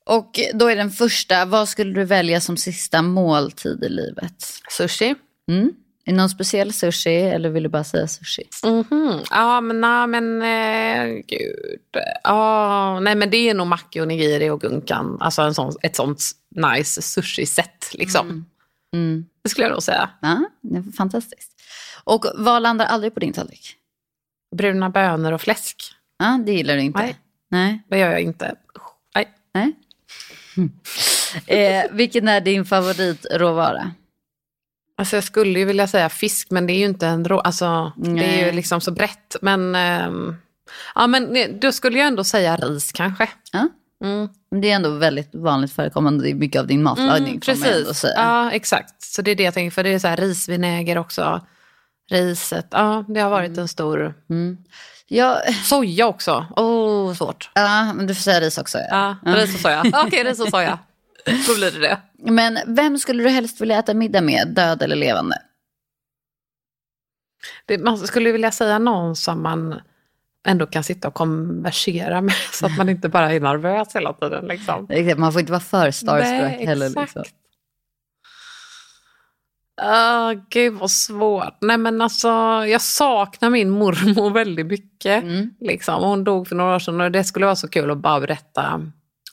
Och då är den första, vad skulle du välja som sista måltid i livet? Sushi. Mm? Är det någon speciell sushi eller vill du bara säga sushi? Mhm. Ja, men nej, men eh, gud. Ja, nej, men det är nog maki och nigiri och gunkan. Alltså en sån, ett sånt nice sushi-set liksom. Mm. Det skulle jag nog säga. Ja, fantastiskt. Och vad landar aldrig på din tallrik? Bruna bönor och fläsk. Ja, det gillar du inte? Nej. Nej. Det gör jag inte. Nej. Nej. Mm. Eh, vilken är din favoritråvara? Alltså jag skulle ju vilja säga fisk, men det är ju inte en rå... Alltså, det är ju liksom så brett. Men, ehm, ja, men då skulle jag ändå säga ris kanske. Ja. Mm. Det är ändå väldigt vanligt förekommande i mycket av din matlagning. Mm, precis. Ja, exakt. Så det är det jag tänker, för det är så här risvinäger också. Riset, ja det har varit en stor... Mm. Ja, Soja också, oh, svårt. ja, men du får säga ris också. Ja. Ja, ris och soja. Okej, ris och soja. Då blir det det. Men vem skulle du helst vilja äta middag med, död eller levande? det. Man skulle vilja säga någon som man ändå kan sitta och konversera med så att man inte bara är nervös hela tiden. Liksom. Man får inte vara för starstruck Nej, heller. Liksom. Ah, gud vad svårt. Nej men alltså, jag saknar min mormor väldigt mycket. Mm. Liksom. Hon dog för några år sedan och det skulle vara så kul att bara berätta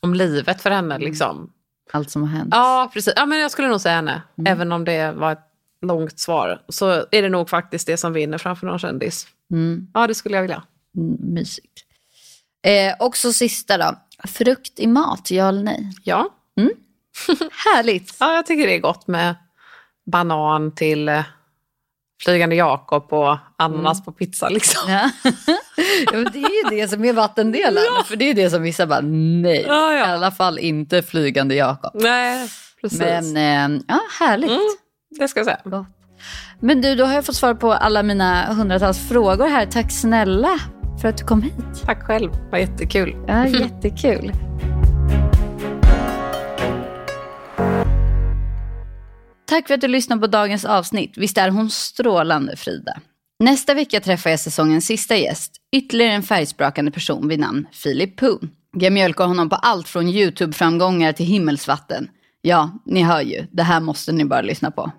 om livet för henne. Mm. Liksom. Allt som har hänt. Ja, precis. Ja, men jag skulle nog säga henne. Mm. Även om det var ett långt svar. Så är det nog faktiskt det som vinner framför någon kändis. Mm. Ja, det skulle jag vilja. Mm, mysigt. Eh, och så sista då. Frukt i mat, ja eller nej? Ja. Härligt. ja, jag tycker det är gott med banan till eh, Flygande Jakob och ananas Mm. på pizza. Liksom. Ja. ja, det är ju det som är vattendelaren. För det är det som vissa bara, nej. Ja, ja. I alla fall inte flygande Jakob. Nej, precis. Men eh, ja, härligt. Mm, det ska jag säga. Gott. Men du, då har jag fått svar på alla mina hundratals frågor här. Tack snälla för att du kom hit. Tack själv, var jättekul. Ja, jättekul. Tack för att du lyssnade på dagens avsnitt. Visst är hon strålande, Frida? Nästa vecka träffar jag säsongens sista gäst, ytterligare en färgsprakande person vid namn Philip Poon. Jag mjölkar honom på allt från YouTube-framgångar till himmelsvatten. Ja, ni hör ju, det här måste ni bara lyssna på.